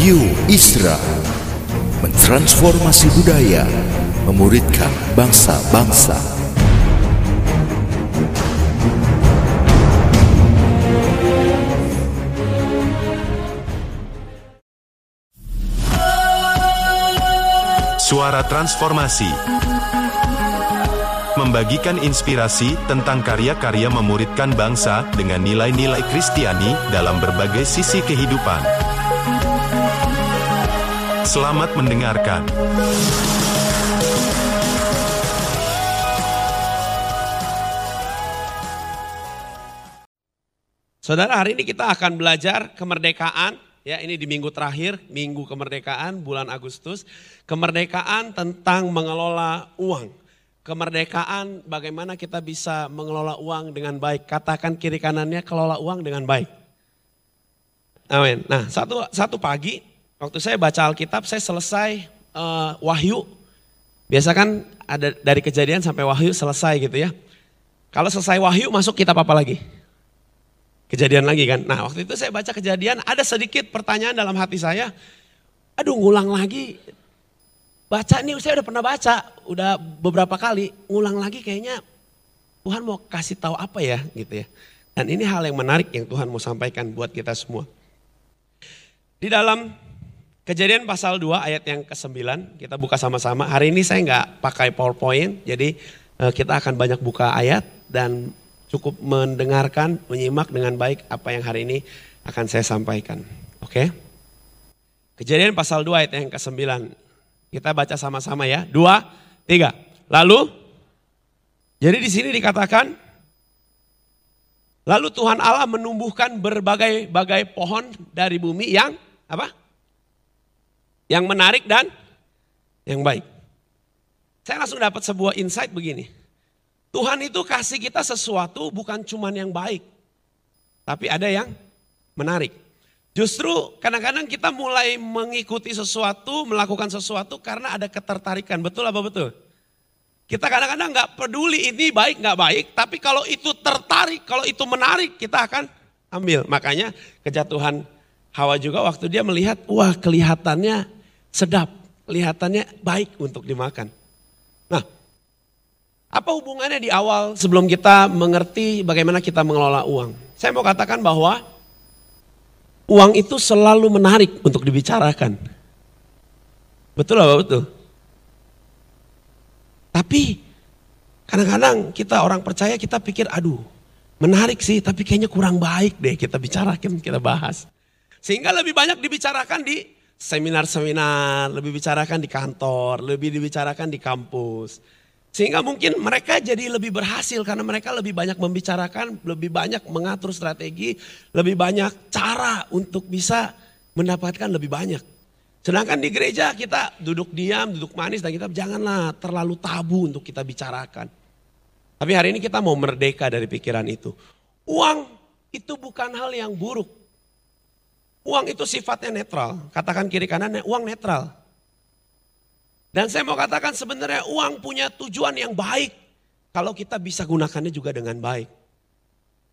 Radio Isra mentransformasi budaya, memuridkan bangsa-bangsa. Suara Transformasi Membagikan inspirasi tentang karya-karya memuridkan bangsa dengan nilai-nilai Kristiani dalam berbagai sisi kehidupan. Selamat mendengarkan. Saudara, hari ini kita akan belajar kemerdekaan. Ya, ini di minggu terakhir, minggu kemerdekaan bulan Agustus. Kemerdekaan tentang mengelola uang. Kemerdekaan bagaimana kita bisa mengelola uang dengan baik. Katakan kiri kanannya kelola uang dengan baik. Amin. Nah, satu satu pagi waktu saya baca Alkitab, saya selesai uh, Wahyu. Biasa kan ada dari kejadian sampai Wahyu selesai gitu ya. Kalau selesai Wahyu masuk kitab apa lagi? Kejadian lagi kan. Nah waktu itu saya baca kejadian ada sedikit pertanyaan dalam hati saya. Aduh ngulang lagi. Baca nih saya udah pernah baca. Udah beberapa kali. Ngulang lagi kayaknya Tuhan mau kasih tahu apa ya gitu ya. Dan ini hal yang menarik yang Tuhan mau sampaikan buat kita semua. Di dalam kejadian pasal 2 ayat yang ke-9 kita buka sama-sama. Hari ini saya nggak pakai PowerPoint jadi eh, kita akan banyak buka ayat dan cukup mendengarkan, menyimak dengan baik apa yang hari ini akan saya sampaikan. Oke? Kejadian pasal 2 ayat yang ke-9. Kita baca sama-sama ya. Dua, tiga. Lalu, jadi di sini dikatakan, lalu Tuhan Allah menumbuhkan berbagai-bagai pohon dari bumi yang apa? Yang menarik dan yang baik. Saya langsung dapat sebuah insight begini. Tuhan itu kasih kita sesuatu bukan cuman yang baik. Tapi ada yang menarik. Justru kadang-kadang kita mulai mengikuti sesuatu, melakukan sesuatu karena ada ketertarikan. Betul apa betul? Kita kadang-kadang nggak peduli ini baik nggak baik, tapi kalau itu tertarik, kalau itu menarik, kita akan ambil. Makanya kejatuhan Hawa juga waktu dia melihat, wah kelihatannya sedap, kelihatannya baik untuk dimakan. Nah, apa hubungannya di awal sebelum kita mengerti bagaimana kita mengelola uang? Saya mau katakan bahwa uang itu selalu menarik untuk dibicarakan. Betul apa betul? Tapi kadang-kadang kita orang percaya kita pikir aduh menarik sih tapi kayaknya kurang baik deh kita bicarakan, kita bahas. Sehingga lebih banyak dibicarakan di seminar-seminar, lebih bicarakan di kantor, lebih dibicarakan di kampus. Sehingga mungkin mereka jadi lebih berhasil karena mereka lebih banyak membicarakan, lebih banyak mengatur strategi, lebih banyak cara untuk bisa mendapatkan lebih banyak. Sedangkan di gereja kita duduk diam, duduk manis dan kita janganlah terlalu tabu untuk kita bicarakan. Tapi hari ini kita mau merdeka dari pikiran itu. Uang itu bukan hal yang buruk. Uang itu sifatnya netral. Katakan kiri kanannya uang netral. Dan saya mau katakan sebenarnya uang punya tujuan yang baik. Kalau kita bisa gunakannya juga dengan baik.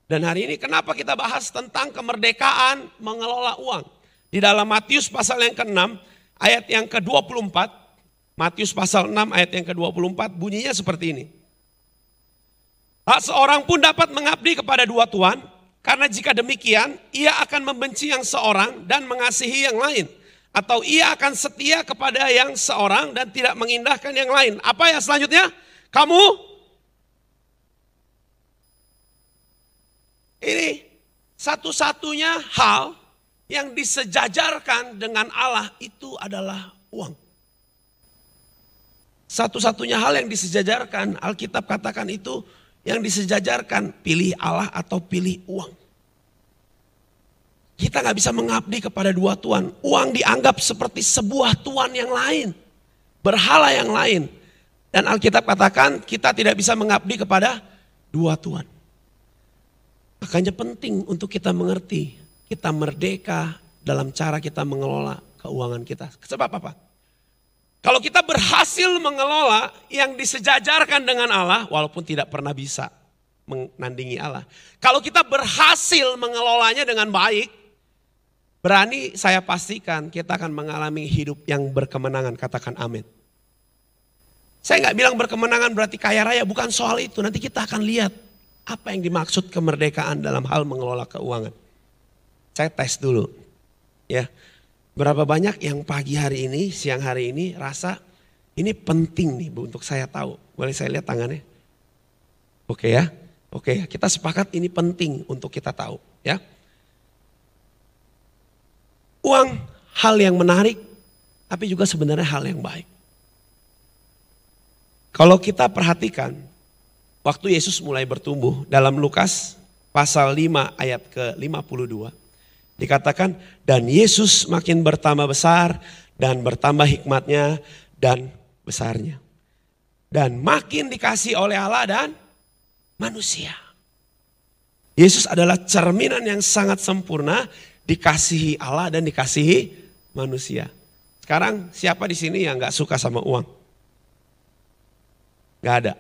Dan hari ini kenapa kita bahas tentang kemerdekaan mengelola uang. Di dalam Matius pasal yang ke-6 ayat yang ke-24. Matius pasal 6 ayat yang ke-24 bunyinya seperti ini. Tak seorang pun dapat mengabdi kepada dua tuan. Karena jika demikian ia akan membenci yang seorang dan mengasihi yang lain atau ia akan setia kepada yang seorang dan tidak mengindahkan yang lain. Apa yang selanjutnya? Kamu ini satu-satunya hal yang disejajarkan dengan Allah itu adalah uang. Satu-satunya hal yang disejajarkan, Alkitab katakan itu yang disejajarkan pilih Allah atau pilih uang. Kita nggak bisa mengabdi kepada dua tuan. Uang dianggap seperti sebuah tuan yang lain. Berhala yang lain. Dan Alkitab katakan kita tidak bisa mengabdi kepada dua tuan. Makanya penting untuk kita mengerti. Kita merdeka dalam cara kita mengelola keuangan kita. Sebab apa? Kalau kita berhasil mengelola yang disejajarkan dengan Allah, walaupun tidak pernah bisa menandingi Allah. Kalau kita berhasil mengelolanya dengan baik, berani saya pastikan kita akan mengalami hidup yang berkemenangan. Katakan amin. Saya nggak bilang berkemenangan berarti kaya raya, bukan soal itu. Nanti kita akan lihat apa yang dimaksud kemerdekaan dalam hal mengelola keuangan. Saya tes dulu. Ya. Berapa banyak yang pagi hari ini, siang hari ini rasa ini penting nih Bu untuk saya tahu. Boleh saya lihat tangannya? Oke ya. Oke, kita sepakat ini penting untuk kita tahu, ya. Uang hal yang menarik tapi juga sebenarnya hal yang baik. Kalau kita perhatikan, waktu Yesus mulai bertumbuh dalam Lukas pasal 5 ayat ke-52. Dikatakan, dan Yesus makin bertambah besar dan bertambah hikmatnya dan besarnya. Dan makin dikasih oleh Allah dan manusia. Yesus adalah cerminan yang sangat sempurna dikasihi Allah dan dikasihi manusia. Sekarang siapa di sini yang gak suka sama uang? Gak ada.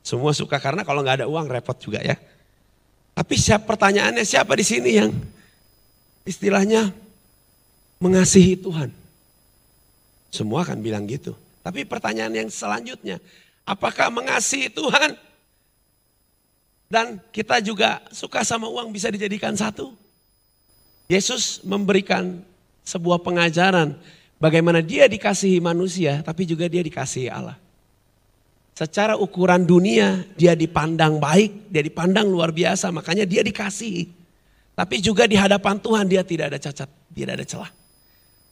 Semua suka karena kalau gak ada uang repot juga ya. Tapi siapa pertanyaannya siapa di sini yang istilahnya mengasihi Tuhan? Semua akan bilang gitu. Tapi pertanyaan yang selanjutnya, apakah mengasihi Tuhan dan kita juga suka sama uang bisa dijadikan satu? Yesus memberikan sebuah pengajaran bagaimana dia dikasihi manusia tapi juga dia dikasihi Allah. Secara ukuran dunia dia dipandang baik, dia dipandang luar biasa, makanya dia dikasihi. Tapi juga di hadapan Tuhan dia tidak ada cacat, tidak ada celah.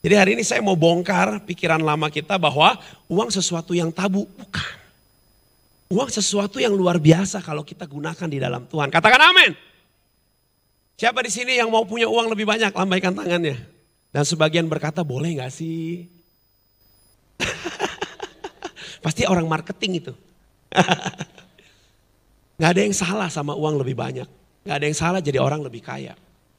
Jadi hari ini saya mau bongkar pikiran lama kita bahwa uang sesuatu yang tabu, bukan. Uang sesuatu yang luar biasa kalau kita gunakan di dalam Tuhan. Katakan amin. Siapa di sini yang mau punya uang lebih banyak? Lambaikan tangannya. Dan sebagian berkata, boleh gak sih? Pasti orang marketing itu. Gak ada yang salah sama uang lebih banyak. Gak ada yang salah jadi orang lebih kaya.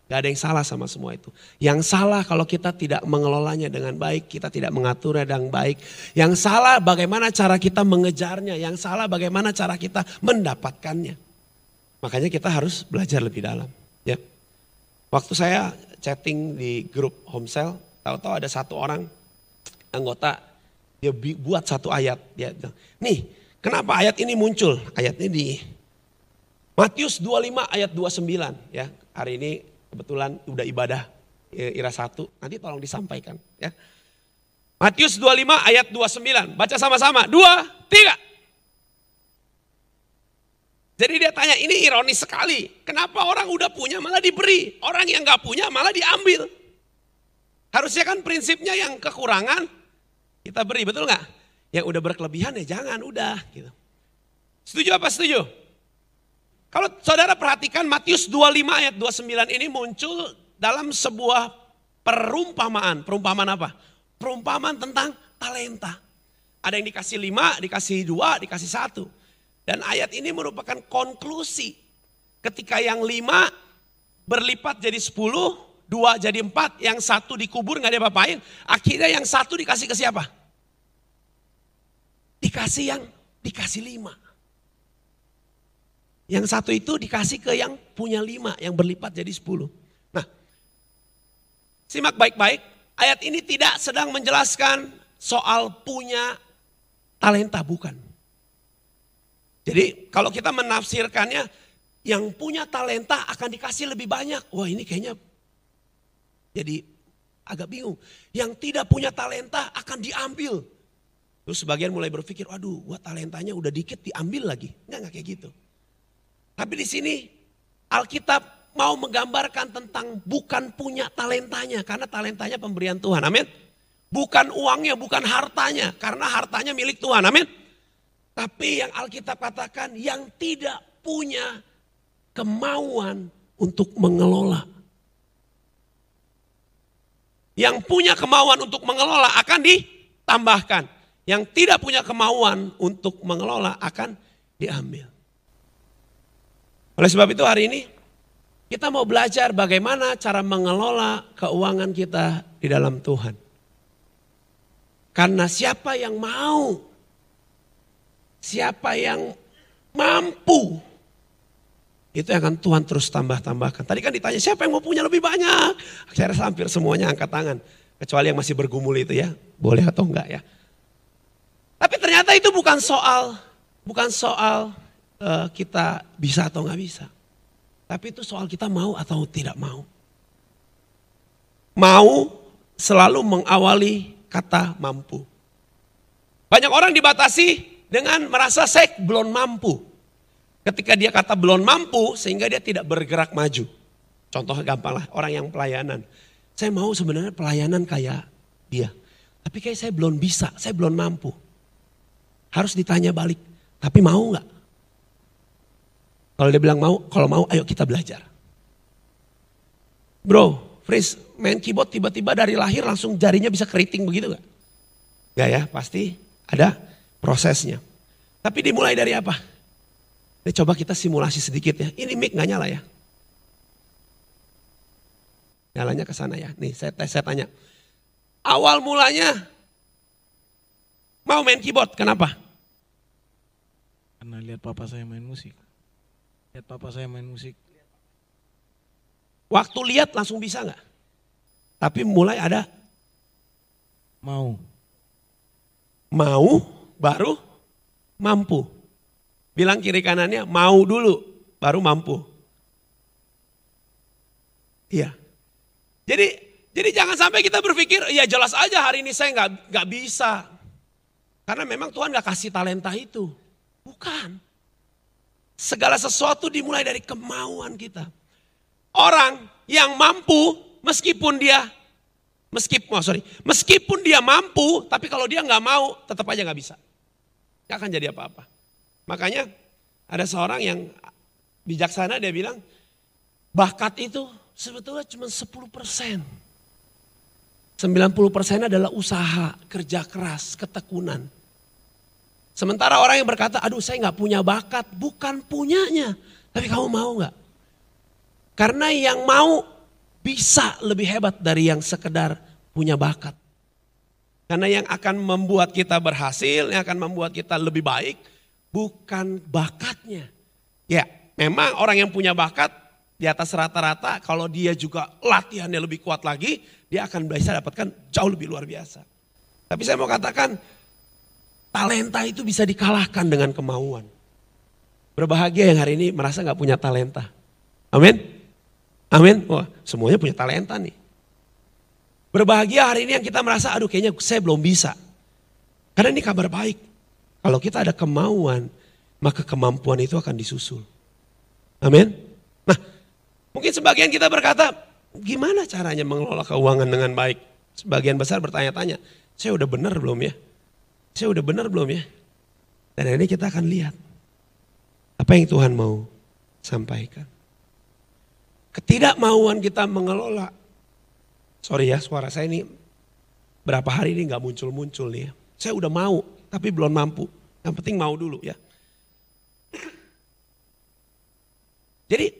Gak ada yang salah sama semua itu. Yang salah kalau kita tidak mengelolanya dengan baik, kita tidak mengaturnya dengan baik. Yang salah bagaimana cara kita mengejarnya, yang salah bagaimana cara kita mendapatkannya. Makanya kita harus belajar lebih dalam. Ya. Waktu saya chatting di grup Homesel, tahu-tahu ada satu orang anggota dia buat satu ayat. Dia, nih, kenapa ayat ini muncul? Ayat ini di Matius 25 ayat 29 ya. Hari ini kebetulan udah ibadah ya, ira satu. Nanti tolong disampaikan ya. Matius 25 ayat 29. Baca sama-sama. Dua, tiga. Jadi dia tanya, ini ironis sekali. Kenapa orang udah punya malah diberi. Orang yang gak punya malah diambil. Harusnya kan prinsipnya yang kekurangan kita beri, betul nggak? Yang udah berkelebihan ya jangan, udah. Gitu. Setuju apa setuju? Kalau saudara perhatikan Matius 25 ayat 29 ini muncul dalam sebuah perumpamaan. Perumpamaan apa? Perumpamaan tentang talenta. Ada yang dikasih lima, dikasih dua, dikasih satu. Dan ayat ini merupakan konklusi. Ketika yang lima berlipat jadi sepuluh, dua jadi empat, yang satu dikubur nggak ada apa-apain. Akhirnya yang satu dikasih ke siapa? Dikasih yang dikasih lima. Yang satu itu dikasih ke yang punya lima, yang berlipat jadi sepuluh. Nah, simak baik-baik. Ayat ini tidak sedang menjelaskan soal punya talenta, bukan. Jadi kalau kita menafsirkannya, yang punya talenta akan dikasih lebih banyak. Wah ini kayaknya jadi agak bingung. Yang tidak punya talenta akan diambil. Terus sebagian mulai berpikir, waduh gua talentanya udah dikit diambil lagi. Enggak, enggak kayak gitu. Tapi di sini Alkitab mau menggambarkan tentang bukan punya talentanya. Karena talentanya pemberian Tuhan, amin. Bukan uangnya, bukan hartanya. Karena hartanya milik Tuhan, amin. Tapi yang Alkitab katakan yang tidak punya kemauan untuk mengelola yang punya kemauan untuk mengelola akan ditambahkan. Yang tidak punya kemauan untuk mengelola akan diambil. Oleh sebab itu hari ini kita mau belajar bagaimana cara mengelola keuangan kita di dalam Tuhan. Karena siapa yang mau, siapa yang mampu, itu yang akan Tuhan terus tambah-tambahkan. Tadi kan ditanya siapa yang mau punya lebih banyak? Akhirnya hampir semuanya angkat tangan. Kecuali yang masih bergumul itu ya, boleh atau enggak ya. Tapi ternyata itu bukan soal, bukan soal uh, kita bisa atau enggak bisa. Tapi itu soal kita mau atau tidak mau. Mau selalu mengawali kata mampu. Banyak orang dibatasi dengan merasa saya belum mampu. Ketika dia kata belum mampu sehingga dia tidak bergerak maju. Contoh gampang lah orang yang pelayanan. Saya mau sebenarnya pelayanan kayak dia. Tapi kayak saya belum bisa, saya belum mampu. Harus ditanya balik, tapi mau nggak? Kalau dia bilang mau, kalau mau ayo kita belajar. Bro, Fris, main keyboard tiba-tiba dari lahir langsung jarinya bisa keriting begitu gak? Gak ya, pasti ada prosesnya. Tapi dimulai dari apa? Ini coba kita simulasi sedikit ya. Ini mic nggak nyala ya? Nyalanya ke sana ya. Nih saya, saya tanya. Awal mulanya mau main keyboard, kenapa? Karena lihat papa saya main musik. Lihat papa saya main musik. Waktu lihat langsung bisa nggak? Tapi mulai ada mau. Mau baru mampu. Bilang kiri kanannya mau dulu baru mampu. Iya. Jadi jadi jangan sampai kita berpikir ya jelas aja hari ini saya nggak nggak bisa. Karena memang Tuhan nggak kasih talenta itu. Bukan. Segala sesuatu dimulai dari kemauan kita. Orang yang mampu meskipun dia meskipun oh sorry meskipun dia mampu tapi kalau dia nggak mau tetap aja nggak bisa. Gak akan jadi apa-apa. Makanya ada seorang yang bijaksana dia bilang, bakat itu sebetulnya cuma 10 persen. 90 persen adalah usaha, kerja keras, ketekunan. Sementara orang yang berkata, aduh saya nggak punya bakat, bukan punyanya. Tapi kamu mau nggak? Karena yang mau bisa lebih hebat dari yang sekedar punya bakat. Karena yang akan membuat kita berhasil, yang akan membuat kita lebih baik, bukan bakatnya. Ya, memang orang yang punya bakat di atas rata-rata, kalau dia juga latihannya lebih kuat lagi, dia akan bisa dapatkan jauh lebih luar biasa. Tapi saya mau katakan, talenta itu bisa dikalahkan dengan kemauan. Berbahagia yang hari ini merasa nggak punya talenta. Amin. Amin. Wah, semuanya punya talenta nih. Berbahagia hari ini yang kita merasa, aduh kayaknya saya belum bisa. Karena ini kabar baik. Kalau kita ada kemauan, maka kemampuan itu akan disusul. Amin. Nah, mungkin sebagian kita berkata, gimana caranya mengelola keuangan dengan baik? Sebagian besar bertanya-tanya, saya udah benar belum ya? Saya udah benar belum ya? Dan ini kita akan lihat apa yang Tuhan mau sampaikan. Ketidakmauan kita mengelola, sorry ya suara saya ini berapa hari ini nggak muncul-muncul nih ya. Saya udah mau, tapi belum mampu. Yang penting mau dulu ya. Jadi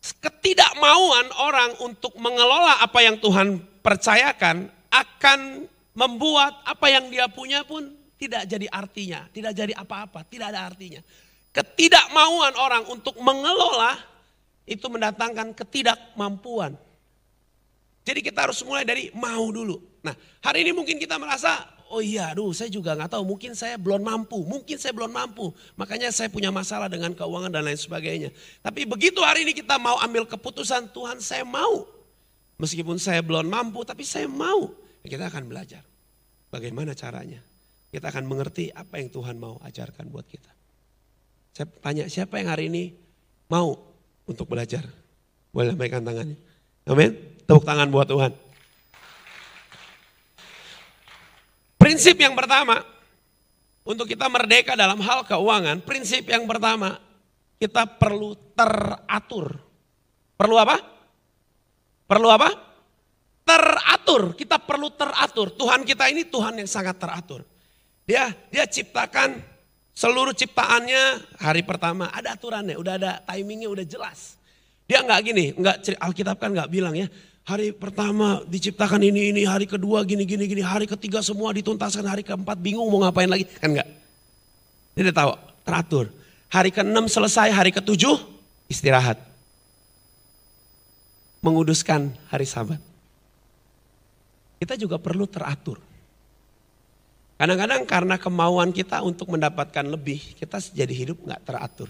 ketidakmauan orang untuk mengelola apa yang Tuhan percayakan akan membuat apa yang dia punya pun tidak jadi artinya, tidak jadi apa-apa, tidak ada artinya. Ketidakmauan orang untuk mengelola itu mendatangkan ketidakmampuan. Jadi kita harus mulai dari mau dulu. Nah hari ini mungkin kita merasa oh iya aduh saya juga nggak tahu mungkin saya belum mampu, mungkin saya belum mampu. Makanya saya punya masalah dengan keuangan dan lain sebagainya. Tapi begitu hari ini kita mau ambil keputusan Tuhan saya mau. Meskipun saya belum mampu tapi saya mau. Kita akan belajar bagaimana caranya. Kita akan mengerti apa yang Tuhan mau ajarkan buat kita. Saya tanya siapa yang hari ini mau untuk belajar? Boleh lambaikan tangannya. Amin. Tepuk tangan buat Tuhan. Prinsip yang pertama, untuk kita merdeka dalam hal keuangan, prinsip yang pertama, kita perlu teratur. Perlu apa? Perlu apa? Teratur, kita perlu teratur. Tuhan kita ini Tuhan yang sangat teratur. Dia dia ciptakan seluruh ciptaannya hari pertama ada aturannya, udah ada timingnya, udah jelas. Dia nggak gini, nggak Alkitab kan nggak bilang ya, Hari pertama diciptakan ini, ini, hari kedua gini, gini, gini, hari ketiga semua dituntaskan, hari keempat bingung mau ngapain lagi. Kan enggak. Dia udah tahu, teratur. Hari ke-6 selesai, hari ke-7 istirahat. Menguduskan hari sabat. Kita juga perlu teratur. Kadang-kadang karena kemauan kita untuk mendapatkan lebih, kita jadi hidup nggak teratur.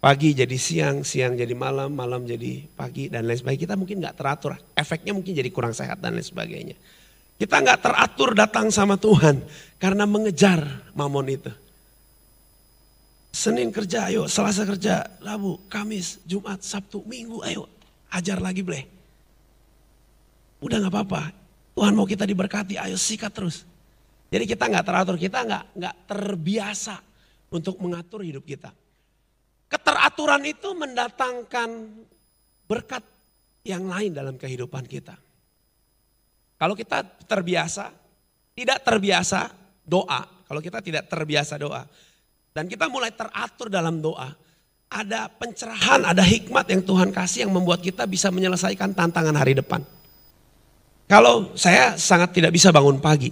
Pagi jadi siang, siang jadi malam, malam jadi pagi dan lain sebagainya. Kita mungkin nggak teratur, efeknya mungkin jadi kurang sehat dan lain sebagainya. Kita nggak teratur datang sama Tuhan karena mengejar mamon itu. Senin kerja, ayo. Selasa kerja, Rabu, Kamis, Jumat, Sabtu, Minggu, ayo. Ajar lagi boleh. Udah nggak apa-apa. Tuhan mau kita diberkati, ayo sikat terus. Jadi kita nggak teratur, kita nggak nggak terbiasa untuk mengatur hidup kita. Keteraturan itu mendatangkan berkat yang lain dalam kehidupan kita. Kalau kita terbiasa, tidak terbiasa doa, kalau kita tidak terbiasa doa, dan kita mulai teratur dalam doa, ada pencerahan, ada hikmat yang Tuhan kasih yang membuat kita bisa menyelesaikan tantangan hari depan. Kalau saya sangat tidak bisa bangun pagi,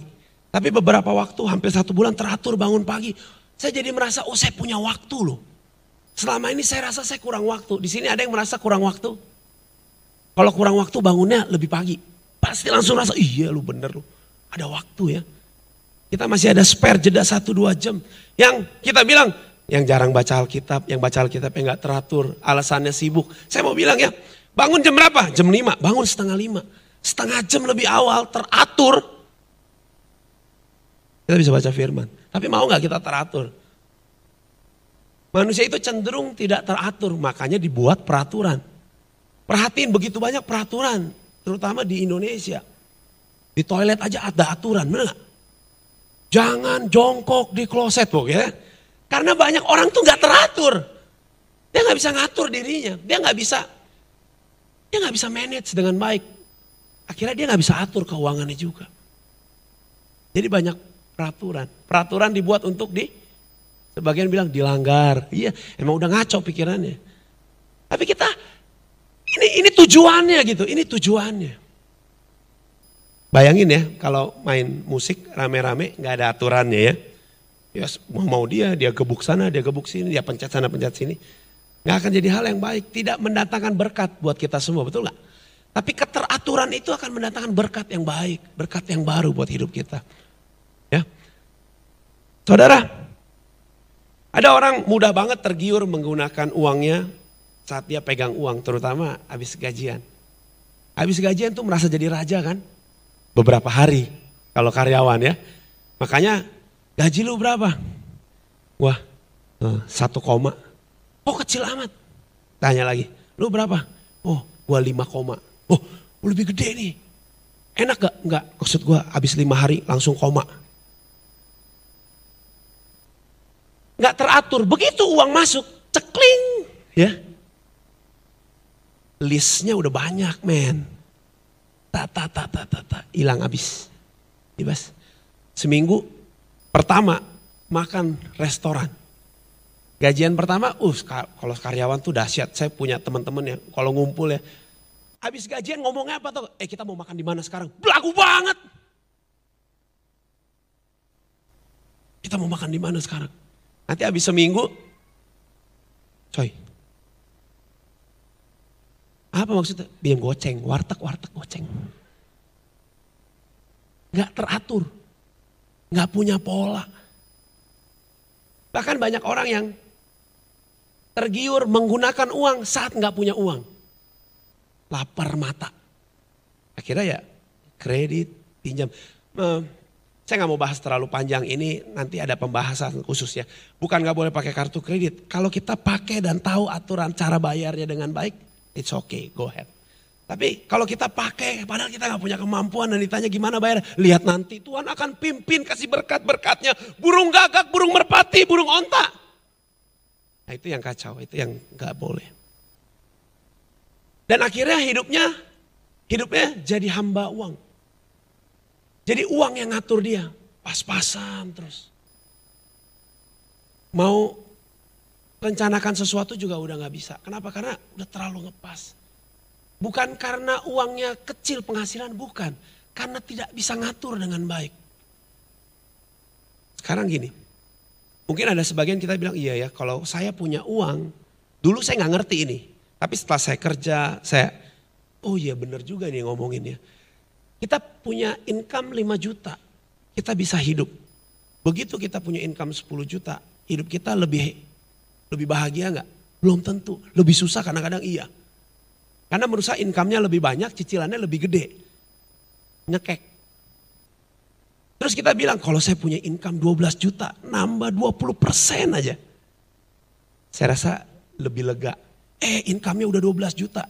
tapi beberapa waktu hampir satu bulan teratur bangun pagi, saya jadi merasa oh saya punya waktu loh. Selama ini saya rasa saya kurang waktu. Di sini ada yang merasa kurang waktu. Kalau kurang waktu bangunnya lebih pagi. Pasti langsung rasa, iya lu bener lu. Ada waktu ya. Kita masih ada spare jeda satu dua jam. Yang kita bilang, yang jarang baca Alkitab, yang baca Alkitab yang gak teratur, alasannya sibuk. Saya mau bilang ya, bangun jam berapa? Jam lima, bangun setengah lima. Setengah jam lebih awal, teratur. Kita bisa baca firman. Tapi mau gak kita teratur? Manusia itu cenderung tidak teratur, makanya dibuat peraturan. Perhatiin begitu banyak peraturan terutama di Indonesia. Di toilet aja ada aturan, benar? Jangan jongkok di kloset, ya. Karena banyak orang tuh nggak teratur. Dia nggak bisa ngatur dirinya, dia nggak bisa, dia nggak bisa manage dengan baik. Akhirnya dia nggak bisa atur keuangannya juga. Jadi banyak peraturan. Peraturan dibuat untuk di, sebagian bilang dilanggar. Iya, emang udah ngaco pikirannya. Tapi kita ini ini tujuannya gitu, ini tujuannya. Bayangin ya kalau main musik rame-rame nggak ada aturannya ya. Ya mau, mau dia, dia gebuk sana, dia gebuk sini, dia pencet sana, pencet sini. Nggak akan jadi hal yang baik, tidak mendatangkan berkat buat kita semua, betul nggak? Tapi keteraturan itu akan mendatangkan berkat yang baik, berkat yang baru buat hidup kita. Ya. Saudara, ada orang mudah banget tergiur menggunakan uangnya saat dia pegang uang, terutama habis gajian. Habis gajian tuh merasa jadi raja kan? Beberapa hari kalau karyawan ya. Makanya gaji lu berapa? Wah, eh, satu koma. Oh kecil amat. Tanya lagi, lu berapa? Oh, gua lima koma. Oh, lebih gede nih. Enak gak? Enggak, maksud gua habis lima hari langsung koma. Enggak teratur, begitu uang masuk, cekling. Ya, listnya udah banyak men. Tak, tak, tak, tak, tak, ta, hilang habis. Bebas. Seminggu pertama makan restoran. Gajian pertama, uh kalau karyawan tuh dahsyat. Saya punya teman-teman ya, kalau ngumpul ya. Habis gajian ngomongnya apa tuh? Eh kita mau makan di mana sekarang? Belagu banget. Kita mau makan di mana sekarang? Nanti habis seminggu, coy apa maksudnya? Biar goceng, warteg, warteg, goceng. Gak teratur. Gak punya pola. Bahkan banyak orang yang tergiur menggunakan uang saat gak punya uang. Lapar mata. Akhirnya ya kredit, pinjam. Saya nggak mau bahas terlalu panjang ini, nanti ada pembahasan khususnya. Bukan nggak boleh pakai kartu kredit. Kalau kita pakai dan tahu aturan cara bayarnya dengan baik, It's okay, go ahead. Tapi kalau kita pakai, padahal kita nggak punya kemampuan dan ditanya gimana bayar, lihat nanti Tuhan akan pimpin kasih berkat-berkatnya. Burung gagak, burung merpati, burung onta. Nah itu yang kacau, itu yang nggak boleh. Dan akhirnya hidupnya, hidupnya jadi hamba uang. Jadi uang yang ngatur dia, pas-pasan terus. Mau rencanakan sesuatu juga udah nggak bisa. Kenapa? Karena udah terlalu ngepas. Bukan karena uangnya kecil penghasilan, bukan. Karena tidak bisa ngatur dengan baik. Sekarang gini, mungkin ada sebagian kita bilang iya ya kalau saya punya uang, Dulu saya nggak ngerti ini. Tapi setelah saya kerja, saya, oh iya bener juga nih ngomongin ya. Kita punya income 5 juta, kita bisa hidup. Begitu kita punya income 10 juta, hidup kita lebih lebih bahagia nggak? Belum tentu. Lebih susah kadang-kadang iya. Karena menurut saya income-nya lebih banyak, cicilannya lebih gede. Nyekek. Terus kita bilang, kalau saya punya income 12 juta, nambah 20 persen aja. Saya rasa lebih lega. Eh income-nya udah 12 juta,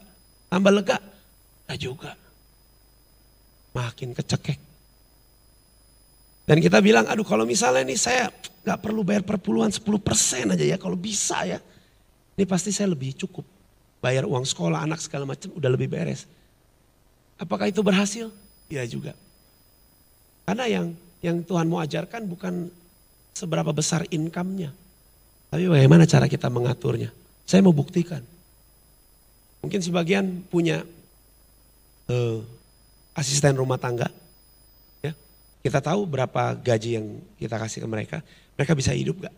tambah lega. Enggak juga. Makin kecekek. Dan kita bilang, aduh kalau misalnya ini saya nggak perlu bayar perpuluhan 10 persen aja ya, kalau bisa ya. Ini pasti saya lebih cukup. Bayar uang sekolah, anak segala macam udah lebih beres. Apakah itu berhasil? Iya juga. Karena yang yang Tuhan mau ajarkan bukan seberapa besar income-nya. Tapi bagaimana cara kita mengaturnya. Saya mau buktikan. Mungkin sebagian punya uh, asisten rumah tangga. Ya, Kita tahu berapa gaji yang kita kasih ke mereka. Mereka bisa hidup gak?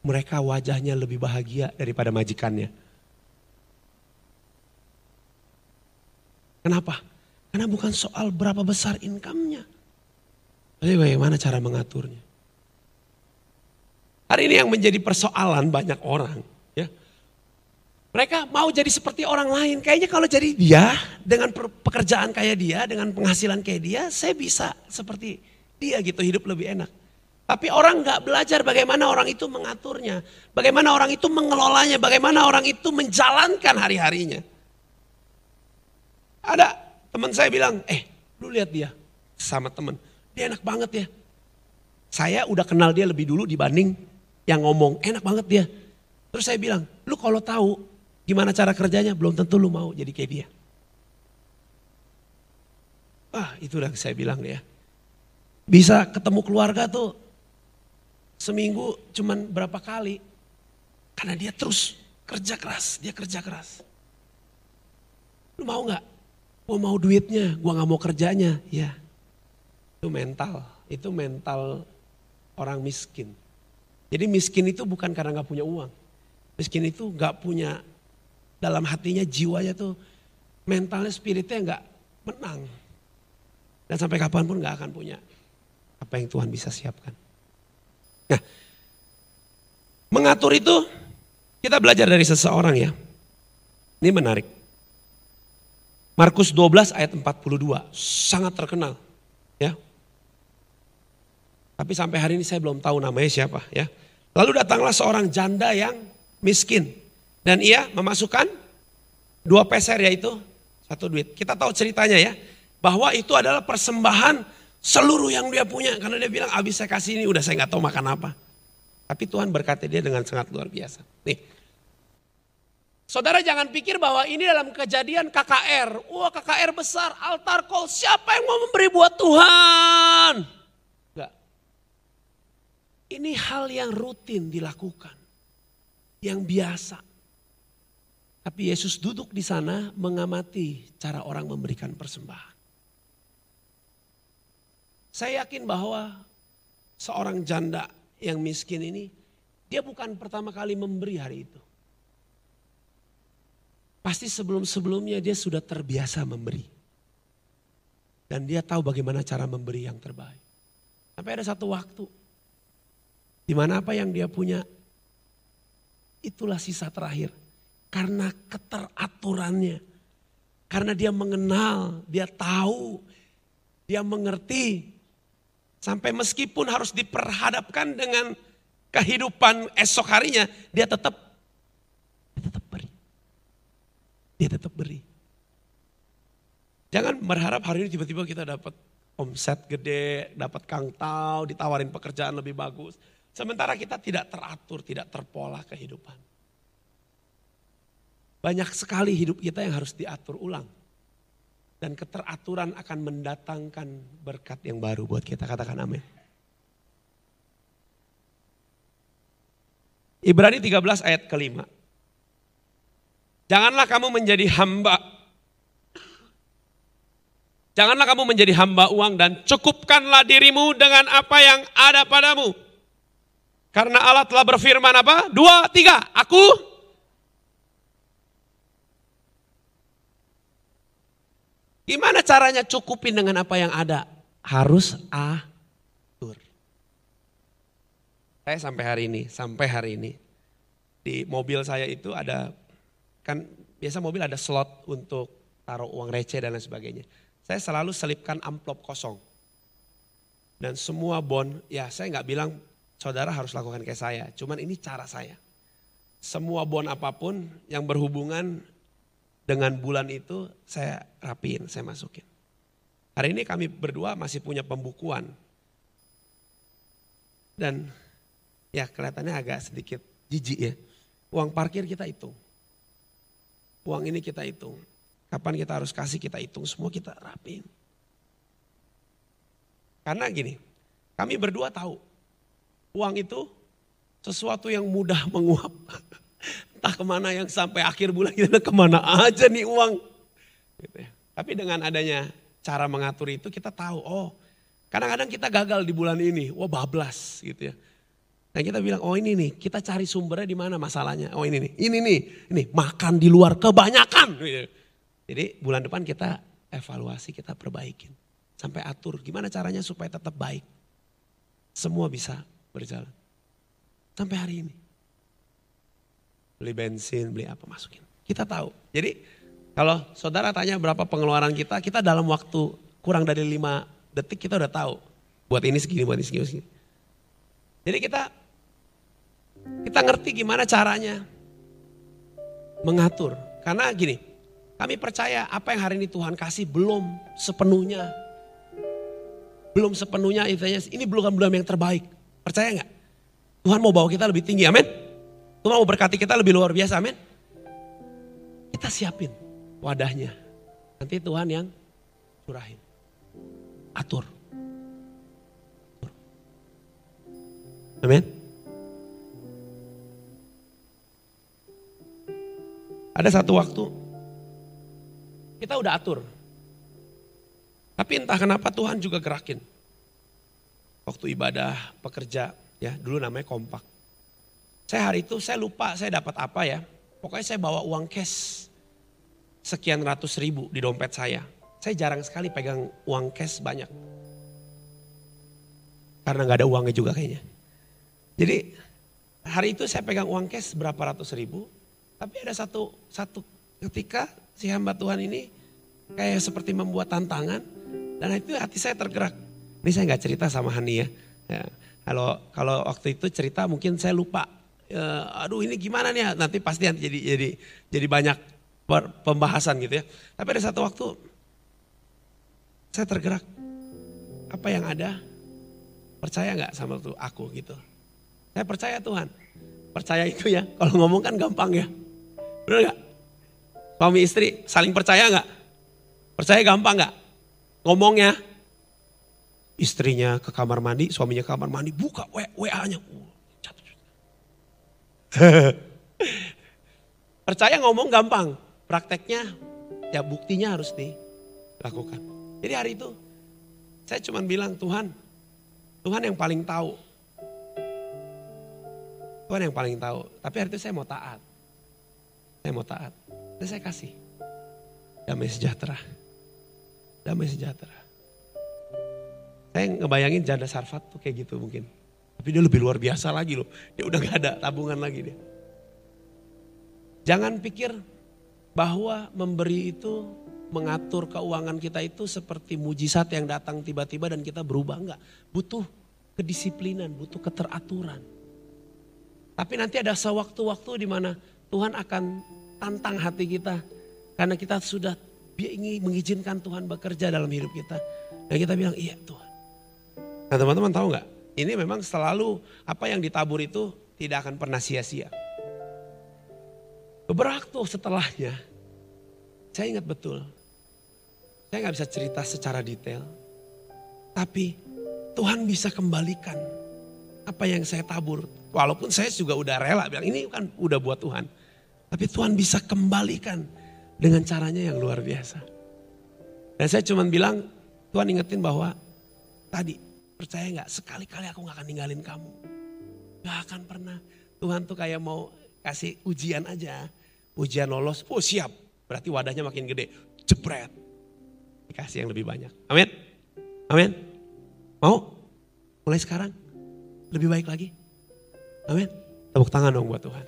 Mereka wajahnya lebih bahagia daripada majikannya. Kenapa? Karena bukan soal berapa besar income-nya. Tapi bagaimana cara mengaturnya. Hari ini yang menjadi persoalan banyak orang. Mereka mau jadi seperti orang lain. Kayaknya kalau jadi dia, dengan pekerjaan kayak dia, dengan penghasilan kayak dia, saya bisa seperti dia gitu, hidup lebih enak. Tapi orang nggak belajar bagaimana orang itu mengaturnya. Bagaimana orang itu mengelolanya, bagaimana orang itu menjalankan hari-harinya. Ada teman saya bilang, eh lu lihat dia sama teman, dia enak banget ya. Saya udah kenal dia lebih dulu dibanding yang ngomong, enak banget dia. Terus saya bilang, lu kalau tahu gimana cara kerjanya, belum tentu lu mau jadi kayak dia. Ah itu udah saya bilang ya. Bisa ketemu keluarga tuh seminggu cuman berapa kali. Karena dia terus kerja keras, dia kerja keras. Lu mau gak? Gue mau duitnya, gue gak mau kerjanya. Ya, itu mental. Itu mental orang miskin. Jadi miskin itu bukan karena gak punya uang. Miskin itu gak punya dalam hatinya jiwanya tuh mentalnya spiritnya gak menang. Dan sampai kapan pun gak akan punya apa yang Tuhan bisa siapkan. Nah, mengatur itu kita belajar dari seseorang ya. Ini menarik. Markus 12 ayat 42, sangat terkenal. Ya. Tapi sampai hari ini saya belum tahu namanya siapa ya. Lalu datanglah seorang janda yang miskin. Dan ia memasukkan dua peser yaitu satu duit. Kita tahu ceritanya ya. Bahwa itu adalah persembahan seluruh yang dia punya. Karena dia bilang abis saya kasih ini udah saya nggak tahu makan apa. Tapi Tuhan berkati dia dengan sangat luar biasa. Nih, Saudara jangan pikir bahwa ini dalam kejadian KKR. Wah KKR besar, altar call. Siapa yang mau memberi buat Tuhan? Enggak. Ini hal yang rutin dilakukan. Yang biasa. Tapi Yesus duduk di sana mengamati cara orang memberikan persembahan. Saya yakin bahwa seorang janda yang miskin ini, dia bukan pertama kali memberi hari itu. Pasti sebelum-sebelumnya dia sudah terbiasa memberi. Dan dia tahu bagaimana cara memberi yang terbaik. Sampai ada satu waktu. Di mana apa yang dia punya, itulah sisa terakhir. Karena keteraturannya. Karena dia mengenal, dia tahu, dia mengerti. Sampai meskipun harus diperhadapkan dengan kehidupan esok harinya, dia tetap dia tetap beri dia tetap beri. Jangan berharap hari ini tiba-tiba kita dapat omset gede, dapat kangtau, ditawarin pekerjaan lebih bagus. Sementara kita tidak teratur, tidak terpola kehidupan. Banyak sekali hidup kita yang harus diatur ulang. Dan keteraturan akan mendatangkan berkat yang baru buat kita. Katakan amin. Ibrani 13 ayat kelima. Janganlah kamu menjadi hamba. Janganlah kamu menjadi hamba uang dan cukupkanlah dirimu dengan apa yang ada padamu. Karena Allah telah berfirman apa? Dua, tiga. Aku Gimana caranya cukupin dengan apa yang ada? Harus atur. Saya sampai hari ini, sampai hari ini. Di mobil saya itu ada, kan biasa mobil ada slot untuk taruh uang receh dan lain sebagainya. Saya selalu selipkan amplop kosong. Dan semua bon, ya saya nggak bilang saudara harus lakukan kayak saya. Cuman ini cara saya. Semua bon apa pun yang berhubungan dengan bulan itu saya rapiin, saya masukin. Hari ini kami berdua masih punya pembukuan. Dan ya kelihatannya agak sedikit jijik ya. Uang parkir kita hitung. Uang ini kita hitung. Kapan kita harus kasih kita hitung, semua kita rapiin. Karena gini, kami berdua tahu uang itu sesuatu yang mudah menguap. Ke mana yang sampai akhir bulan kita ke mana aja nih uang. Gitu ya. Tapi dengan adanya cara mengatur itu kita tahu, oh kadang-kadang kita gagal di bulan ini, wah bablas gitu ya. Dan kita bilang, oh ini nih, kita cari sumbernya di mana masalahnya. Oh ini nih, ini nih, ini makan di luar kebanyakan. Gitu. Jadi bulan depan kita evaluasi, kita perbaikin. Sampai atur gimana caranya supaya tetap baik. Semua bisa berjalan. Sampai hari ini. Beli bensin, beli apa, masukin. Kita tahu. Jadi kalau saudara tanya berapa pengeluaran kita, kita dalam waktu kurang dari lima detik kita udah tahu. Buat ini segini, buat ini segini, segini. Jadi kita kita ngerti gimana caranya mengatur. Karena gini, kami percaya apa yang hari ini Tuhan kasih belum sepenuhnya. Belum sepenuhnya ini belum belum yang terbaik. Percaya nggak? Tuhan mau bawa kita lebih tinggi, amin. Tuhan mau berkati kita lebih luar biasa, amin. Kita siapin wadahnya. Nanti Tuhan yang curahin. Atur. Atur. Amin. Ada satu waktu kita udah atur. Tapi entah kenapa Tuhan juga gerakin. Waktu ibadah, pekerja, ya dulu namanya kompak. Saya hari itu saya lupa saya dapat apa ya. Pokoknya saya bawa uang cash sekian ratus ribu di dompet saya. Saya jarang sekali pegang uang cash banyak. Karena nggak ada uangnya juga kayaknya. Jadi hari itu saya pegang uang cash berapa ratus ribu. Tapi ada satu satu ketika si hamba Tuhan ini kayak seperti membuat tantangan dan itu hati saya tergerak. Ini saya nggak cerita sama Hani ya. ya. Kalau kalau waktu itu cerita mungkin saya lupa. Ya, aduh ini gimana nih? Nanti pasti nanti jadi jadi jadi banyak pembahasan gitu ya. Tapi ada satu waktu saya tergerak. Apa yang ada? Percaya nggak sama tuh aku gitu? Saya percaya Tuhan. Percaya itu ya. Kalau ngomong kan gampang ya. Benar gak? Suami istri saling percaya nggak? Percaya gampang nggak? Ngomongnya. Istrinya ke kamar mandi, suaminya ke kamar mandi, buka WA-nya. percaya ngomong gampang, prakteknya ya buktinya harus dilakukan. Jadi hari itu saya cuma bilang Tuhan, Tuhan yang paling tahu. Tuhan yang paling tahu. Tapi hari itu saya mau taat. Saya mau taat. Dan saya kasih. Damai sejahtera. Damai sejahtera. Saya ngebayangin janda sarfat tuh kayak gitu mungkin. Tapi dia lebih luar biasa lagi loh. Dia udah gak ada tabungan lagi dia. Jangan pikir bahwa memberi itu mengatur keuangan kita itu seperti mujizat yang datang tiba-tiba dan kita berubah. Enggak. Butuh kedisiplinan, butuh keteraturan. Tapi nanti ada sewaktu-waktu di mana Tuhan akan tantang hati kita. Karena kita sudah ingin mengizinkan Tuhan bekerja dalam hidup kita. Dan kita bilang, iya Tuhan. Nah teman-teman tahu nggak? Ini memang selalu apa yang ditabur itu tidak akan pernah sia-sia. Beberapa waktu setelahnya, saya ingat betul. Saya nggak bisa cerita secara detail. Tapi Tuhan bisa kembalikan apa yang saya tabur. Walaupun saya juga udah rela bilang ini kan udah buat Tuhan. Tapi Tuhan bisa kembalikan dengan caranya yang luar biasa. Dan saya cuma bilang, Tuhan ingetin bahwa tadi percaya nggak sekali-kali aku nggak akan ninggalin kamu. Gak akan pernah. Tuhan tuh kayak mau kasih ujian aja. Ujian lolos, oh siap. Berarti wadahnya makin gede. Jebret. dikasih yang lebih banyak. Amin. Amin. Mau? Mulai sekarang lebih baik lagi. Amin. Tepuk tangan dong buat Tuhan.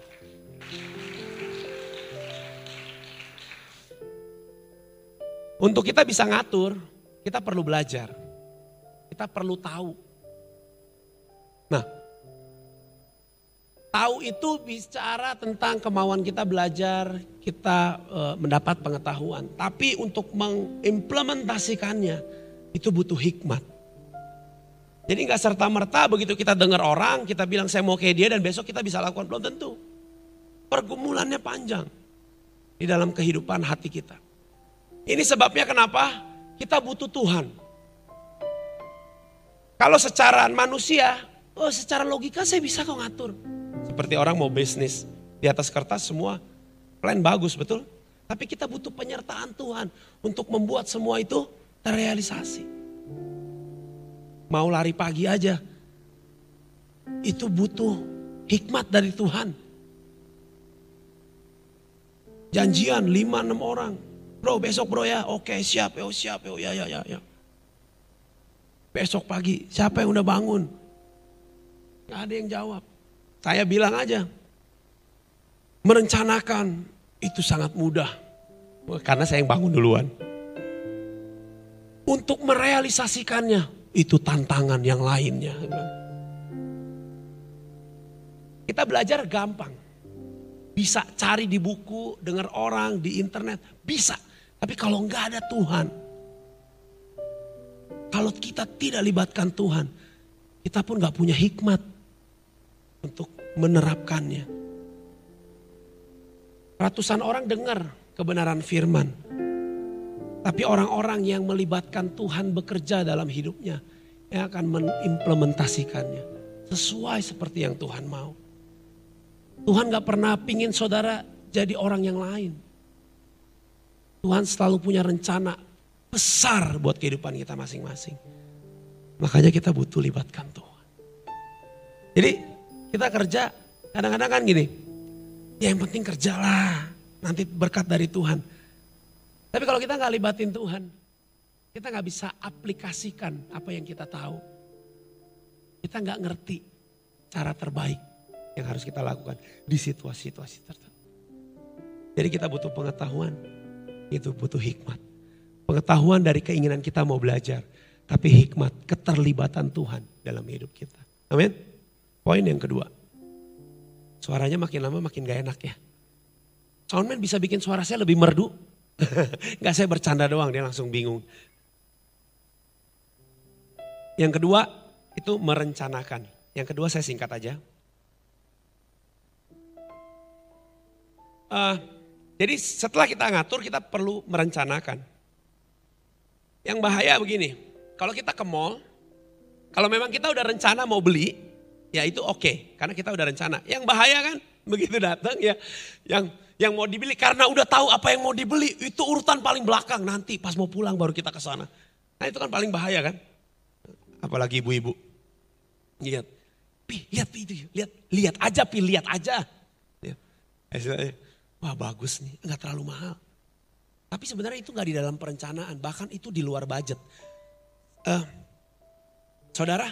Untuk kita bisa ngatur, kita perlu belajar. Kita perlu tahu. Nah, tahu itu bicara tentang kemauan kita belajar, kita e, mendapat pengetahuan. Tapi untuk mengimplementasikannya itu butuh hikmat. Jadi nggak serta merta begitu kita dengar orang, kita bilang saya mau kayak dia dan besok kita bisa lakukan belum tentu. Pergumulannya panjang di dalam kehidupan hati kita. Ini sebabnya kenapa kita butuh Tuhan. Kalau secara manusia, oh secara logika saya bisa kok ngatur. Seperti orang mau bisnis, di atas kertas semua plan bagus betul. Tapi kita butuh penyertaan Tuhan untuk membuat semua itu terrealisasi. Mau lari pagi aja, itu butuh hikmat dari Tuhan. Janjian 5-6 orang, Bro besok bro ya, oke siap, yo siap, yo ya ya ya ya. Besok pagi, siapa yang udah bangun? Gak ada yang jawab. Saya bilang aja, merencanakan itu sangat mudah. Karena saya yang bangun duluan. Untuk merealisasikannya, itu tantangan yang lainnya. Kita belajar gampang. Bisa cari di buku, dengar orang, di internet, bisa. Tapi kalau enggak ada Tuhan, kalau kita tidak libatkan Tuhan, kita pun nggak punya hikmat untuk menerapkannya. Ratusan orang dengar kebenaran firman. Tapi orang-orang yang melibatkan Tuhan bekerja dalam hidupnya. Yang akan mengimplementasikannya. Sesuai seperti yang Tuhan mau. Tuhan gak pernah pingin saudara jadi orang yang lain. Tuhan selalu punya rencana besar buat kehidupan kita masing-masing. Makanya kita butuh libatkan Tuhan. Jadi kita kerja kadang-kadang kan gini. Ya yang penting kerjalah. Nanti berkat dari Tuhan. Tapi kalau kita nggak libatin Tuhan. Kita nggak bisa aplikasikan apa yang kita tahu. Kita nggak ngerti cara terbaik yang harus kita lakukan di situasi-situasi tertentu. Jadi kita butuh pengetahuan, itu butuh hikmat. Pengetahuan dari keinginan kita mau belajar. Tapi hikmat, keterlibatan Tuhan dalam hidup kita. Amin. Poin yang kedua. Suaranya makin lama makin gak enak ya. Soundman bisa bikin suara saya lebih merdu. Gak saya bercanda doang, dia langsung bingung. Yang kedua itu merencanakan. Yang kedua saya singkat aja. Uh, jadi setelah kita ngatur kita perlu merencanakan. Yang bahaya begini, kalau kita ke mall, kalau memang kita udah rencana mau beli, ya itu oke, okay, karena kita udah rencana. Yang bahaya kan, begitu datang ya, yang yang mau dibeli karena udah tahu apa yang mau dibeli, itu urutan paling belakang nanti pas mau pulang baru kita ke sana. Nah itu kan paling bahaya kan, apalagi ibu-ibu. Lihat, pi lihat itu, lihat, lihat aja pi, lihat aja. Ya. Wah bagus nih, nggak terlalu mahal. Tapi sebenarnya itu nggak di dalam perencanaan, bahkan itu di luar budget. Uh, saudara,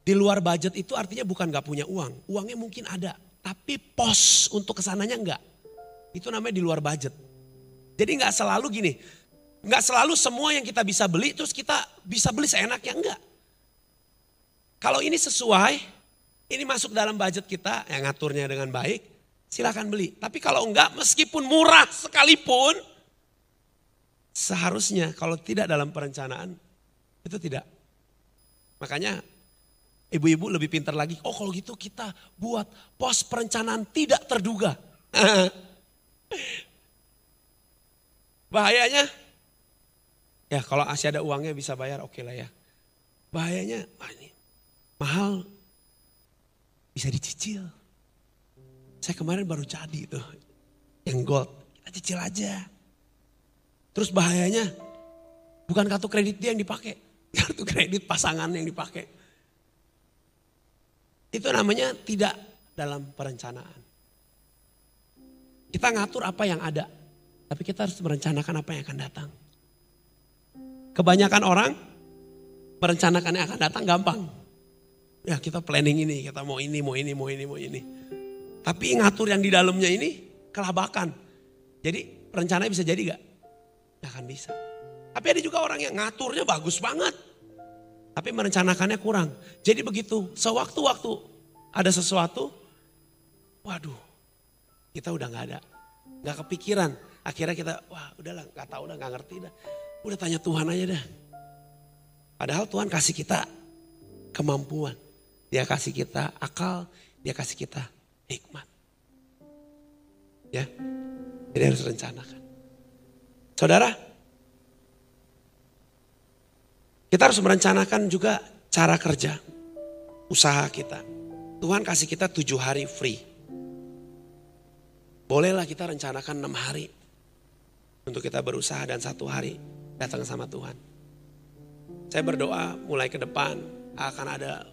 di luar budget itu artinya bukan nggak punya uang, uangnya mungkin ada, tapi pos untuk ke sananya nggak. Itu namanya di luar budget. Jadi nggak selalu gini, nggak selalu semua yang kita bisa beli terus kita bisa beli seenaknya enggak. Kalau ini sesuai, ini masuk dalam budget kita yang ngaturnya dengan baik, silakan beli. Tapi kalau enggak, meskipun murah sekalipun, seharusnya kalau tidak dalam perencanaan, itu tidak. Makanya ibu-ibu lebih pintar lagi, oh kalau gitu kita buat pos perencanaan tidak terduga. Bahayanya, ya kalau masih ada uangnya bisa bayar oke okay lah ya. Bahayanya, wah ini mahal, bisa dicicil. Saya kemarin baru jadi itu. Yang gold. Kita cicil aja. Terus bahayanya bukan kartu kredit dia yang dipakai. Kartu kredit pasangan yang dipakai. Itu namanya tidak dalam perencanaan. Kita ngatur apa yang ada. Tapi kita harus merencanakan apa yang akan datang. Kebanyakan orang merencanakan yang akan datang gampang. Ya kita planning ini, kita mau ini, mau ini, mau ini, mau ini. Tapi ngatur yang di dalamnya ini kelabakan. Jadi rencananya bisa jadi gak? Gak akan bisa. Tapi ada juga orang yang ngaturnya bagus banget. Tapi merencanakannya kurang. Jadi begitu, sewaktu-waktu ada sesuatu, waduh, kita udah gak ada. Gak kepikiran. Akhirnya kita, wah udahlah gak tahu udah gak ngerti dah. Udah tanya Tuhan aja dah. Padahal Tuhan kasih kita kemampuan. Dia kasih kita akal, dia kasih kita hikmat. Ya, jadi harus rencanakan. Saudara, kita harus merencanakan juga cara kerja, usaha kita. Tuhan kasih kita tujuh hari free. Bolehlah kita rencanakan enam hari untuk kita berusaha dan satu hari datang sama Tuhan. Saya berdoa mulai ke depan akan ada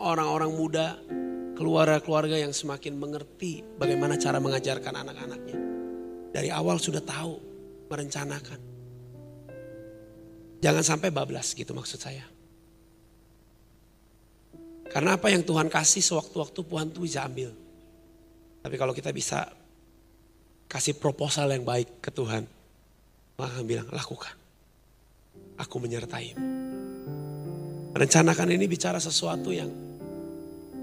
orang-orang muda, keluarga-keluarga yang semakin mengerti bagaimana cara mengajarkan anak-anaknya. Dari awal sudah tahu, merencanakan. Jangan sampai bablas gitu maksud saya. Karena apa yang Tuhan kasih sewaktu-waktu Tuhan tuh bisa ambil. Tapi kalau kita bisa kasih proposal yang baik ke Tuhan, maka akan bilang lakukan. Aku menyertai. Rencanakan ini bicara sesuatu yang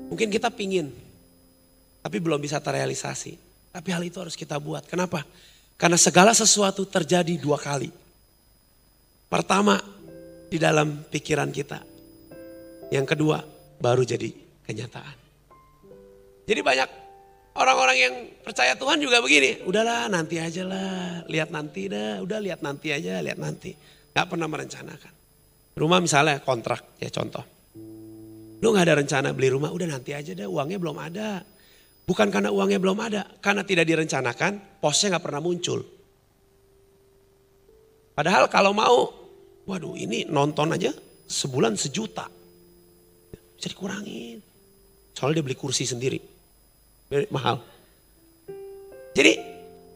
Mungkin kita pingin, tapi belum bisa terrealisasi. Tapi hal itu harus kita buat. Kenapa? Karena segala sesuatu terjadi dua kali. Pertama, di dalam pikiran kita. Yang kedua, baru jadi kenyataan. Jadi banyak orang-orang yang percaya Tuhan juga begini. Udahlah nanti aja lah, lihat nanti dah. Udah lihat nanti aja, lihat nanti. Gak pernah merencanakan. Rumah misalnya kontrak, ya contoh. Lu gak ada rencana beli rumah, udah nanti aja deh uangnya belum ada. Bukan karena uangnya belum ada, karena tidak direncanakan, posnya gak pernah muncul. Padahal kalau mau, waduh ini nonton aja sebulan sejuta. Bisa dikurangin. Soalnya dia beli kursi sendiri. Mahal. Jadi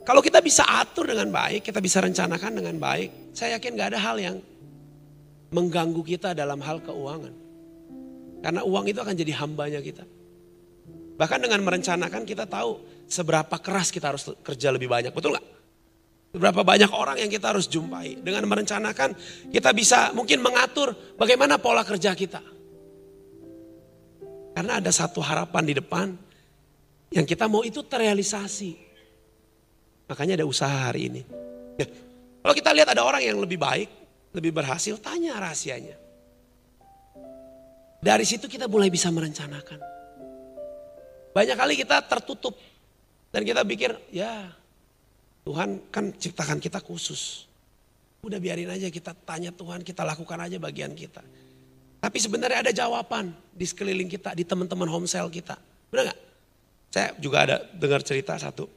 kalau kita bisa atur dengan baik, kita bisa rencanakan dengan baik, saya yakin gak ada hal yang mengganggu kita dalam hal keuangan. Karena uang itu akan jadi hambanya kita. Bahkan dengan merencanakan kita tahu seberapa keras kita harus kerja lebih banyak. Betul nggak? Berapa banyak orang yang kita harus jumpai. Dengan merencanakan kita bisa mungkin mengatur bagaimana pola kerja kita. Karena ada satu harapan di depan yang kita mau itu terrealisasi. Makanya ada usaha hari ini. Ya, kalau kita lihat ada orang yang lebih baik, lebih berhasil, tanya rahasianya. Dari situ kita mulai bisa merencanakan. Banyak kali kita tertutup. Dan kita pikir, ya Tuhan kan ciptakan kita khusus. Udah biarin aja kita tanya Tuhan, kita lakukan aja bagian kita. Tapi sebenarnya ada jawaban di sekeliling kita, di teman-teman homesel kita. Benar gak? Saya juga ada dengar cerita satu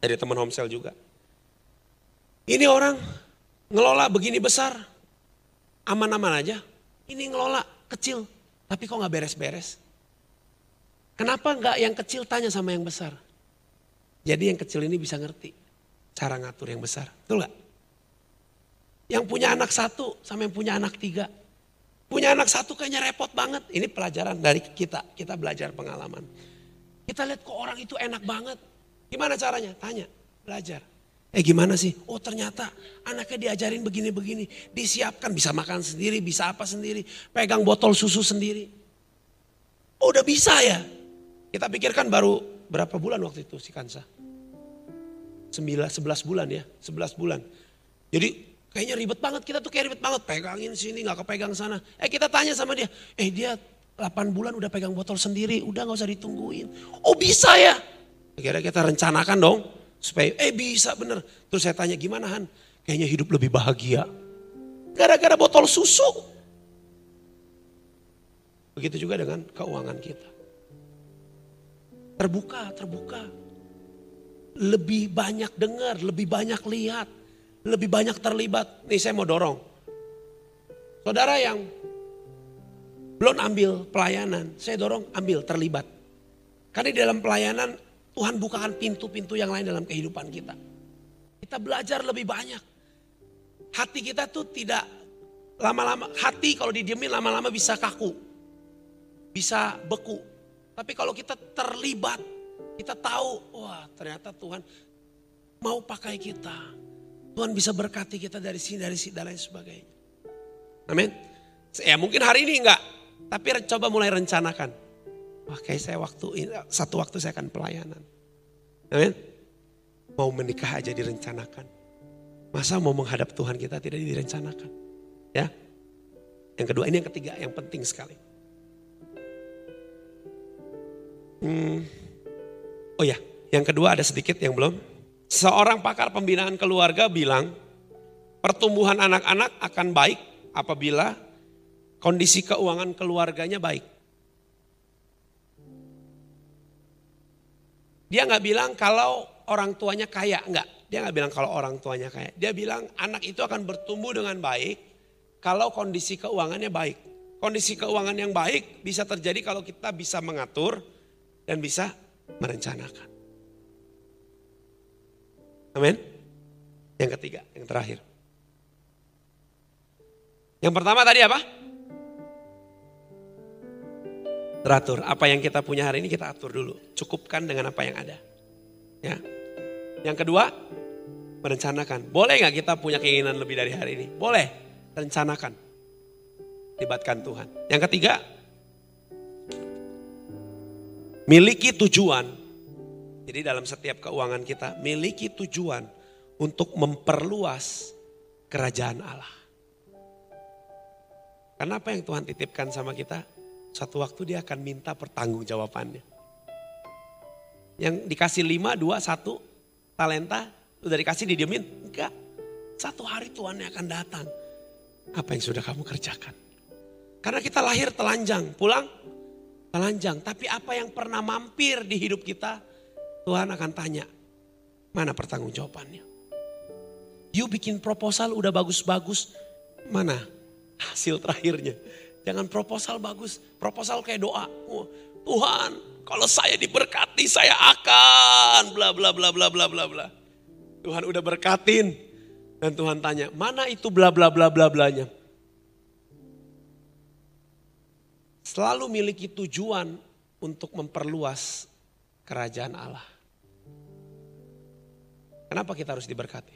dari teman homesel juga. Ini orang ngelola begini besar, aman-aman aja. Ini ngelola kecil, tapi kok nggak beres-beres? Kenapa nggak yang kecil tanya sama yang besar? Jadi yang kecil ini bisa ngerti cara ngatur yang besar. Betul nggak? Yang punya anak satu sama yang punya anak tiga. Punya anak satu kayaknya repot banget. Ini pelajaran dari kita. Kita belajar pengalaman. Kita lihat kok orang itu enak banget. Gimana caranya? Tanya, belajar. Eh gimana sih? Oh ternyata anaknya diajarin begini-begini. Disiapkan bisa makan sendiri, bisa apa sendiri. Pegang botol susu sendiri. Oh udah bisa ya? Kita pikirkan baru berapa bulan waktu itu si Kansa? 9, 11 bulan ya, 11 bulan. Jadi kayaknya ribet banget, kita tuh kayak ribet banget. Pegangin sini, gak kepegang sana. Eh kita tanya sama dia, eh dia 8 bulan udah pegang botol sendiri, udah gak usah ditungguin. Oh bisa ya? Akhirnya kita rencanakan dong Supaya, eh bisa bener. Terus saya tanya gimana Han? Kayaknya hidup lebih bahagia. Gara-gara botol susu. Begitu juga dengan keuangan kita. Terbuka, terbuka. Lebih banyak dengar, lebih banyak lihat. Lebih banyak terlibat. Nih saya mau dorong. Saudara yang belum ambil pelayanan, saya dorong ambil terlibat. Karena di dalam pelayanan Tuhan bukakan pintu-pintu yang lain dalam kehidupan kita. Kita belajar lebih banyak. Hati kita tuh tidak lama-lama hati kalau didiemin lama-lama bisa kaku. Bisa beku. Tapi kalau kita terlibat, kita tahu, wah ternyata Tuhan mau pakai kita. Tuhan bisa berkati kita dari sini, dari sini, dan lain sebagainya. Amin. Ya mungkin hari ini enggak, tapi coba mulai rencanakan. Wah kayak saya waktu satu waktu saya akan pelayanan. Amin. Mau menikah aja direncanakan. Masa mau menghadap Tuhan kita tidak direncanakan. Ya. Yang kedua ini yang ketiga yang penting sekali. Hmm. Oh ya, yang kedua ada sedikit yang belum. Seorang pakar pembinaan keluarga bilang pertumbuhan anak-anak akan baik apabila kondisi keuangan keluarganya baik. Dia nggak bilang kalau orang tuanya kaya, enggak. Dia nggak bilang kalau orang tuanya kaya. Dia bilang anak itu akan bertumbuh dengan baik kalau kondisi keuangannya baik. Kondisi keuangan yang baik bisa terjadi kalau kita bisa mengatur dan bisa merencanakan. Amin. Yang ketiga, yang terakhir. Yang pertama tadi apa? Teratur. Apa yang kita punya hari ini kita atur dulu. Cukupkan dengan apa yang ada. Ya. Yang kedua, merencanakan. Boleh nggak kita punya keinginan lebih dari hari ini? Boleh. Rencanakan. Libatkan Tuhan. Yang ketiga, miliki tujuan. Jadi dalam setiap keuangan kita, miliki tujuan untuk memperluas kerajaan Allah. Karena apa yang Tuhan titipkan sama kita, satu waktu dia akan minta pertanggungjawabannya. Yang dikasih lima, dua, satu, talenta, udah dikasih didiemin? Enggak. Satu hari Tuhan yang akan datang. Apa yang sudah kamu kerjakan? Karena kita lahir telanjang, pulang telanjang. Tapi apa yang pernah mampir di hidup kita, Tuhan akan tanya, mana pertanggungjawabannya? You bikin proposal udah bagus-bagus, mana hasil terakhirnya? Jangan proposal bagus, proposal kayak doa. Oh, Tuhan, kalau saya diberkati saya akan bla bla bla bla bla bla bla. Tuhan udah berkatin dan Tuhan tanya, "Mana itu bla bla bla bla blanya?" Selalu miliki tujuan untuk memperluas kerajaan Allah. Kenapa kita harus diberkati?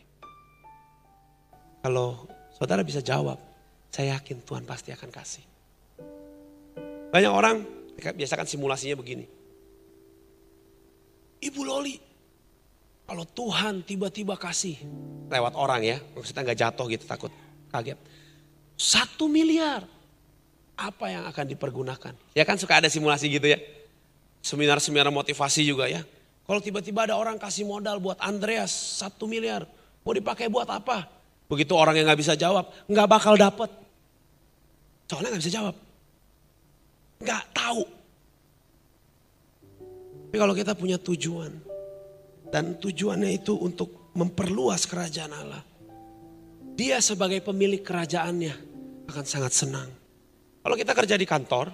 Kalau saudara bisa jawab, saya yakin Tuhan pasti akan kasih. Banyak orang biasakan simulasinya begini. Ibu Loli, kalau Tuhan tiba-tiba kasih lewat orang ya, maksudnya nggak jatuh gitu takut kaget. Satu miliar, apa yang akan dipergunakan? Ya kan suka ada simulasi gitu ya. Seminar-seminar motivasi juga ya. Kalau tiba-tiba ada orang kasih modal buat Andreas satu miliar, mau dipakai buat apa? Begitu orang yang nggak bisa jawab, nggak bakal dapet. Soalnya nggak bisa jawab. Nggak tahu. Tapi kalau kita punya tujuan. Dan tujuannya itu untuk memperluas kerajaan Allah. Dia sebagai pemilik kerajaannya akan sangat senang. Kalau kita kerja di kantor,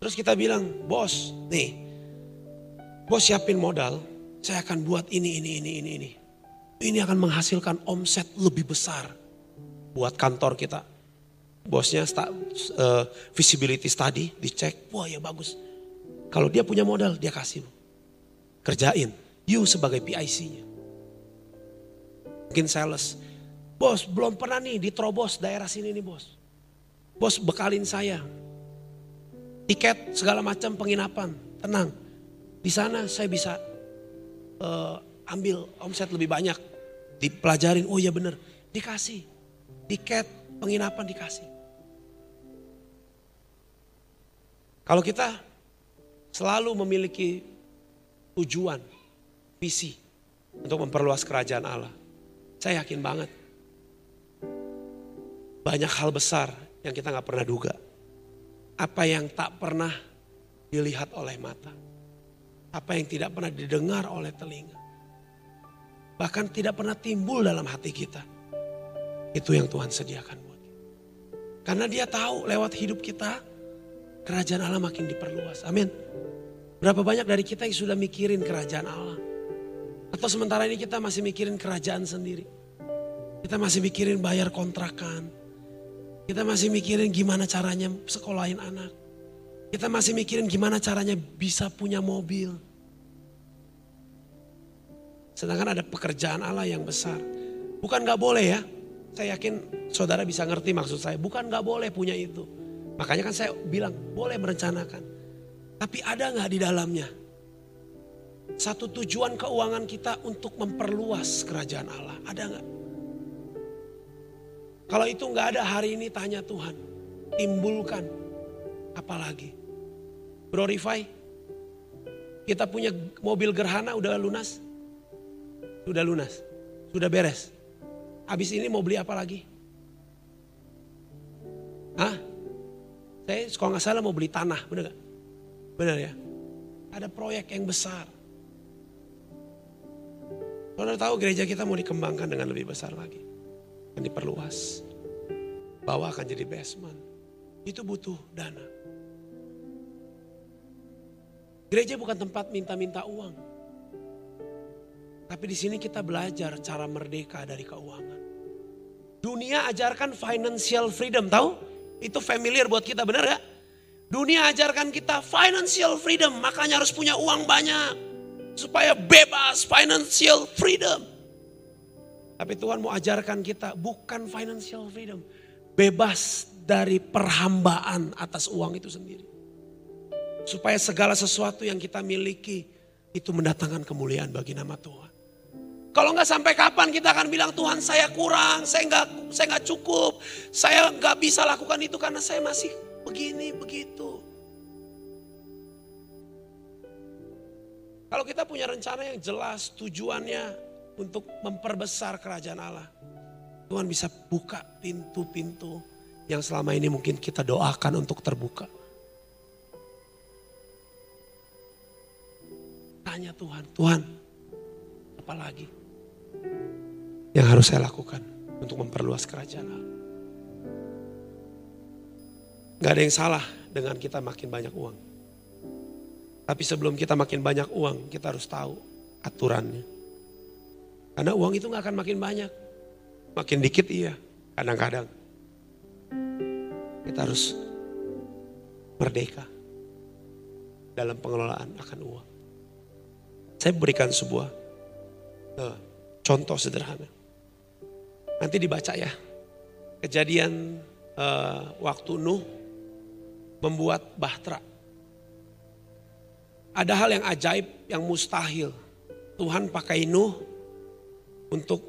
terus kita bilang, bos nih, bos siapin modal, saya akan buat ini, ini, ini, ini, ini. Ini akan menghasilkan omset lebih besar buat kantor kita. Bosnya sta, uh, visibility study dicek, wah ya bagus. Kalau dia punya modal, dia kasih. Kerjain, you sebagai PIC-nya. Mungkin sales. Bos belum pernah nih diterobos daerah sini nih bos. Bos bekalin saya. Tiket segala macam penginapan, tenang. Di sana saya bisa uh, ambil omset lebih banyak. Dipelajarin, oh iya bener. Dikasih. Tiket penginapan dikasih. Kalau kita selalu memiliki tujuan, visi untuk memperluas kerajaan Allah. Saya yakin banget. Banyak hal besar yang kita nggak pernah duga. Apa yang tak pernah dilihat oleh mata. Apa yang tidak pernah didengar oleh telinga. Bahkan tidak pernah timbul dalam hati kita. Itu yang Tuhan sediakan buat kita. Karena dia tahu lewat hidup kita, kerajaan Allah makin diperluas. Amin. Berapa banyak dari kita yang sudah mikirin kerajaan Allah? Atau sementara ini kita masih mikirin kerajaan sendiri. Kita masih mikirin bayar kontrakan. Kita masih mikirin gimana caranya sekolahin anak. Kita masih mikirin gimana caranya bisa punya mobil. Sedangkan ada pekerjaan Allah yang besar. Bukan gak boleh ya. Saya yakin saudara bisa ngerti maksud saya. Bukan gak boleh punya itu. Makanya kan saya bilang boleh merencanakan. Tapi ada gak di dalamnya? Satu tujuan keuangan kita untuk memperluas kerajaan Allah. Ada gak? Kalau itu nggak ada hari ini tanya Tuhan. Timbulkan. Apalagi. Bro Rifai. Kita punya mobil gerhana udah lunas. Sudah lunas. Sudah beres. Habis ini mau beli apa lagi? Hah? Saya kalau nggak salah mau beli tanah, bener gak? Bener ya? Ada proyek yang besar. Saudara tahu gereja kita mau dikembangkan dengan lebih besar lagi akan diperluas. Bawah akan jadi basement. Itu butuh dana. Gereja bukan tempat minta-minta uang. Tapi di sini kita belajar cara merdeka dari keuangan. Dunia ajarkan financial freedom, tahu? Itu familiar buat kita, benar gak? Dunia ajarkan kita financial freedom, makanya harus punya uang banyak. Supaya bebas financial freedom. Tapi Tuhan mau ajarkan kita bukan financial freedom. Bebas dari perhambaan atas uang itu sendiri. Supaya segala sesuatu yang kita miliki itu mendatangkan kemuliaan bagi nama Tuhan. Kalau nggak sampai kapan kita akan bilang Tuhan saya kurang, saya nggak saya nggak cukup, saya nggak bisa lakukan itu karena saya masih begini begitu. Kalau kita punya rencana yang jelas tujuannya untuk memperbesar kerajaan Allah. Tuhan bisa buka pintu-pintu yang selama ini mungkin kita doakan untuk terbuka. Tanya Tuhan, Tuhan apa lagi yang harus saya lakukan untuk memperluas kerajaan Allah. Gak ada yang salah dengan kita makin banyak uang. Tapi sebelum kita makin banyak uang, kita harus tahu aturannya. Karena uang itu gak akan makin banyak. Makin dikit iya, kadang-kadang. Kita harus merdeka dalam pengelolaan akan uang. Saya berikan sebuah uh, contoh sederhana. Nanti dibaca ya. Kejadian uh, waktu Nuh membuat bahtera. Ada hal yang ajaib, yang mustahil. Tuhan pakai Nuh untuk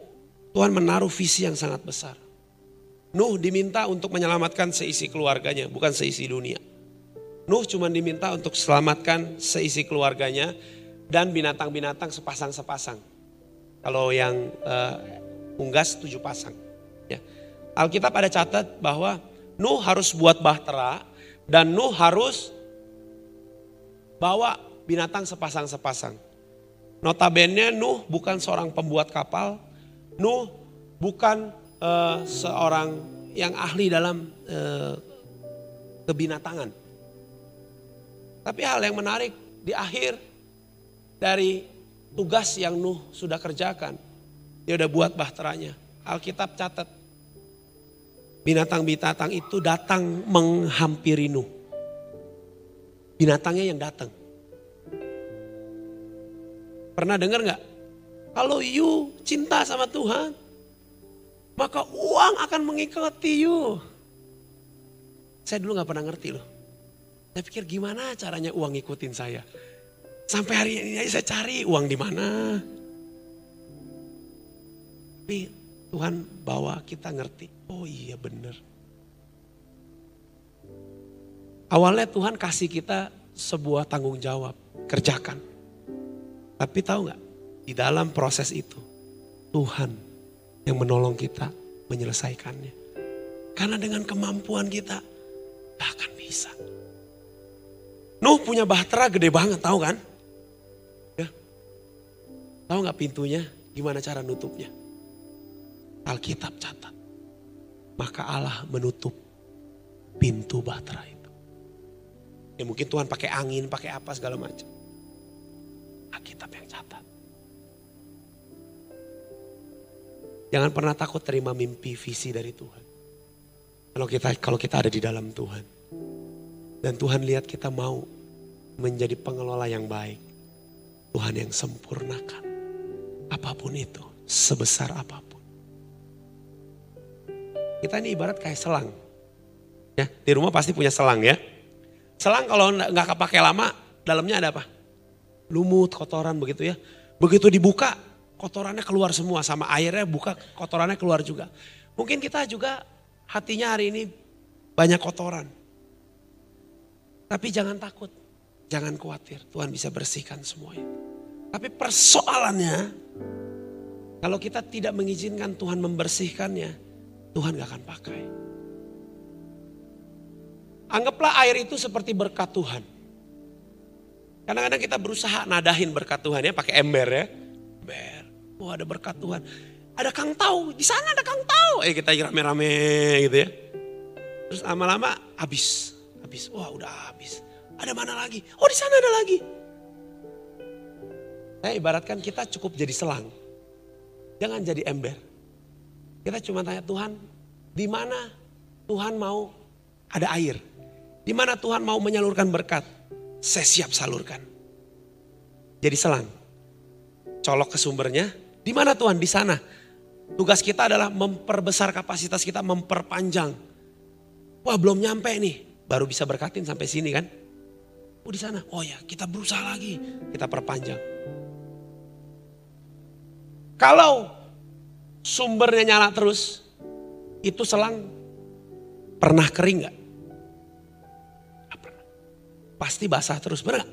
Tuhan menaruh visi yang sangat besar. Nuh diminta untuk menyelamatkan seisi keluarganya, bukan seisi dunia. Nuh cuma diminta untuk selamatkan seisi keluarganya dan binatang-binatang sepasang-sepasang. Kalau yang uh, unggas tujuh pasang. Ya. Alkitab ada catat bahwa Nuh harus buat bahtera dan Nuh harus bawa binatang sepasang-sepasang. Notabene Nuh bukan seorang pembuat kapal. Nuh bukan uh, seorang yang ahli dalam uh, kebinatangan. Tapi hal yang menarik di akhir dari tugas yang Nuh sudah kerjakan. Dia udah buat bahteranya. Alkitab catat. Binatang-binatang itu datang menghampiri Nuh. Binatangnya yang datang. Pernah dengar nggak? Kalau you cinta sama Tuhan, maka uang akan mengikuti you. Saya dulu nggak pernah ngerti loh. Saya pikir gimana caranya uang ngikutin saya. Sampai hari ini saya cari uang di mana. Tapi Tuhan bawa kita ngerti. Oh iya bener. Awalnya Tuhan kasih kita sebuah tanggung jawab. Kerjakan. Tapi tahu nggak, di dalam proses itu Tuhan yang menolong kita menyelesaikannya. Karena dengan kemampuan kita gak akan bisa. Nuh punya bahtera gede banget, tahu kan? Ya. Tahu nggak pintunya? Gimana cara nutupnya? Alkitab catat. Maka Allah menutup pintu bahtera itu. Ya mungkin Tuhan pakai angin, pakai apa segala macam. Alkitab yang catat. Jangan pernah takut terima mimpi visi dari Tuhan. Kalau kita kalau kita ada di dalam Tuhan. Dan Tuhan lihat kita mau menjadi pengelola yang baik. Tuhan yang sempurnakan. Apa pun itu, sebesar apa pun. Kita ini ibarat kayak selang. Ya, di rumah pasti punya selang ya. Selang kalau nggak kepake lama, dalamnya ada apa? Lumut, kotoran begitu ya. Begitu dibuka, kotorannya keluar semua sama airnya buka kotorannya keluar juga. Mungkin kita juga hatinya hari ini banyak kotoran. Tapi jangan takut, jangan khawatir, Tuhan bisa bersihkan semuanya. Tapi persoalannya, kalau kita tidak mengizinkan Tuhan membersihkannya, Tuhan gak akan pakai. Anggaplah air itu seperti berkat Tuhan. Kadang-kadang kita berusaha nadahin berkat Tuhan ya, pakai ember ya. Ember, oh ada berkat Tuhan. Ada kang tahu, di sana ada kang tahu. Eh kita rame-rame gitu ya. Terus lama-lama habis, habis. Wah udah habis. Ada mana lagi? Oh di sana ada lagi. Saya ibaratkan kita cukup jadi selang. Jangan jadi ember. Kita cuma tanya Tuhan, di mana Tuhan mau ada air? Di mana Tuhan mau menyalurkan berkat? Saya siap salurkan. Jadi selang. Colok ke sumbernya. Di mana Tuhan? Di sana. Tugas kita adalah memperbesar kapasitas kita, memperpanjang. Wah belum nyampe nih, baru bisa berkatin sampai sini kan. Oh di sana, oh ya kita berusaha lagi, kita perpanjang. Kalau sumbernya nyala terus, itu selang pernah kering nggak? Pasti basah terus, benar?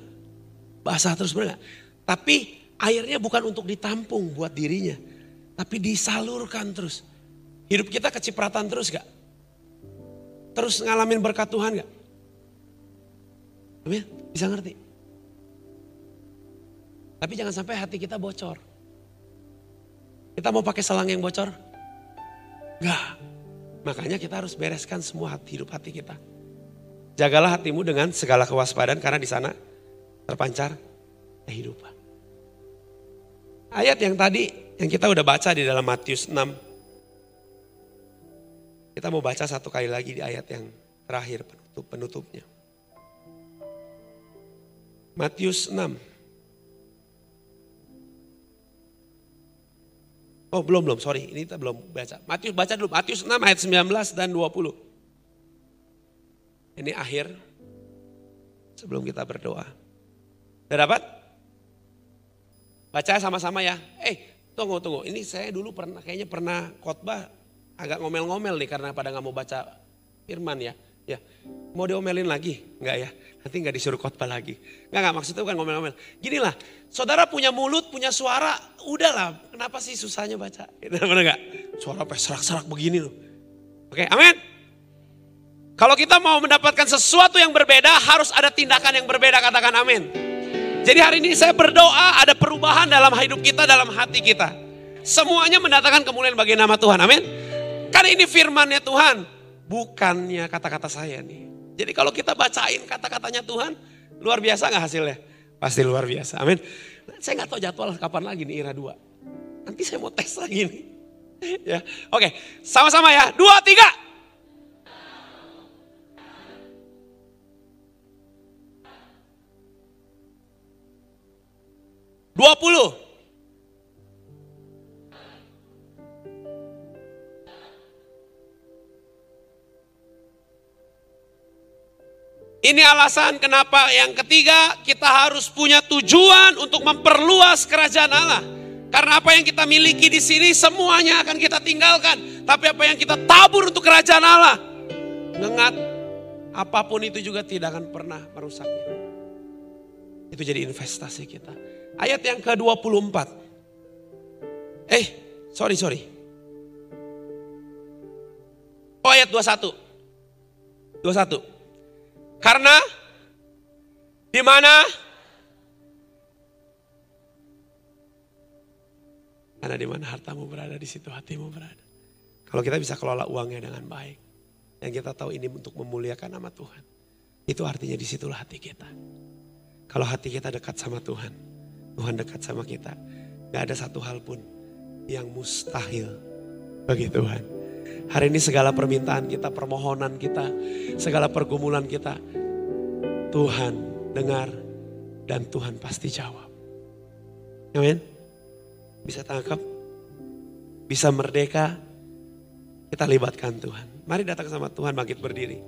Basah terus, benar? Tapi airnya bukan untuk ditampung buat dirinya. Tapi disalurkan terus. Hidup kita kecipratan terus gak? Terus ngalamin berkat Tuhan gak? Amin, bisa ngerti. Tapi jangan sampai hati kita bocor. Kita mau pakai selang yang bocor? Enggak. Makanya kita harus bereskan semua hati, hidup hati kita. Jagalah hatimu dengan segala kewaspadaan karena di sana terpancar kehidupan. Ayat yang tadi yang kita udah baca di dalam Matius 6. Kita mau baca satu kali lagi di ayat yang terakhir penutup penutupnya. Matius 6. Oh belum belum sorry ini kita belum baca. Matius baca dulu Matius 6 ayat 19 dan 20. Ini akhir sebelum kita berdoa. Udah dapat? Baca sama-sama ya. Eh tunggu tunggu ini saya dulu pernah kayaknya pernah khotbah agak ngomel-ngomel nih karena pada nggak mau baca firman ya. Ya, mau diomelin lagi? Enggak ya, nanti nggak disuruh khotbah lagi. Enggak, enggak maksudnya bukan ngomel-ngomel. Gini lah, saudara punya mulut, punya suara, udahlah. Kenapa sih susahnya baca? Bener enggak? Suara apa serak-serak begini loh. Oke, amin. Kalau kita mau mendapatkan sesuatu yang berbeda, harus ada tindakan yang berbeda, katakan amin. Jadi hari ini saya berdoa ada perubahan dalam hidup kita, dalam hati kita. Semuanya mendatangkan kemuliaan bagi nama Tuhan, amin. Karena ini firmannya Tuhan, bukannya kata-kata saya nih. Jadi kalau kita bacain kata-katanya Tuhan, luar biasa nggak hasilnya? Pasti luar biasa, amin. Saya nggak tahu jadwal kapan lagi nih Ira 2. Nanti saya mau tes lagi nih. ya, Oke, sama-sama ya. Dua, tiga. Dua puluh. Ini alasan kenapa yang ketiga kita harus punya tujuan untuk memperluas kerajaan Allah. Karena apa yang kita miliki di sini semuanya akan kita tinggalkan. Tapi apa yang kita tabur untuk kerajaan Allah. Mengat apa pun itu juga tidak akan pernah merusaknya. Itu jadi investasi kita. Ayat yang ke-24. Eh, sorry, sorry. Oh ayat 21. 21. Karena di mana? Karena di mana hartamu berada, di situ hatimu berada. Kalau kita bisa kelola uangnya dengan baik. Yang kita tahu ini untuk memuliakan nama Tuhan. Itu artinya di situlah hati kita. Kalau hati kita dekat sama Tuhan. Tuhan dekat sama kita. Gak ada satu hal pun yang mustahil bagi Tuhan. Hari ini segala permintaan kita, permohonan kita, segala pergumulan kita. Tuhan dengar dan Tuhan pasti jawab. Amin. Bisa tangkap? Bisa merdeka? Kita libatkan Tuhan. Mari datang sama Tuhan bangkit berdiri.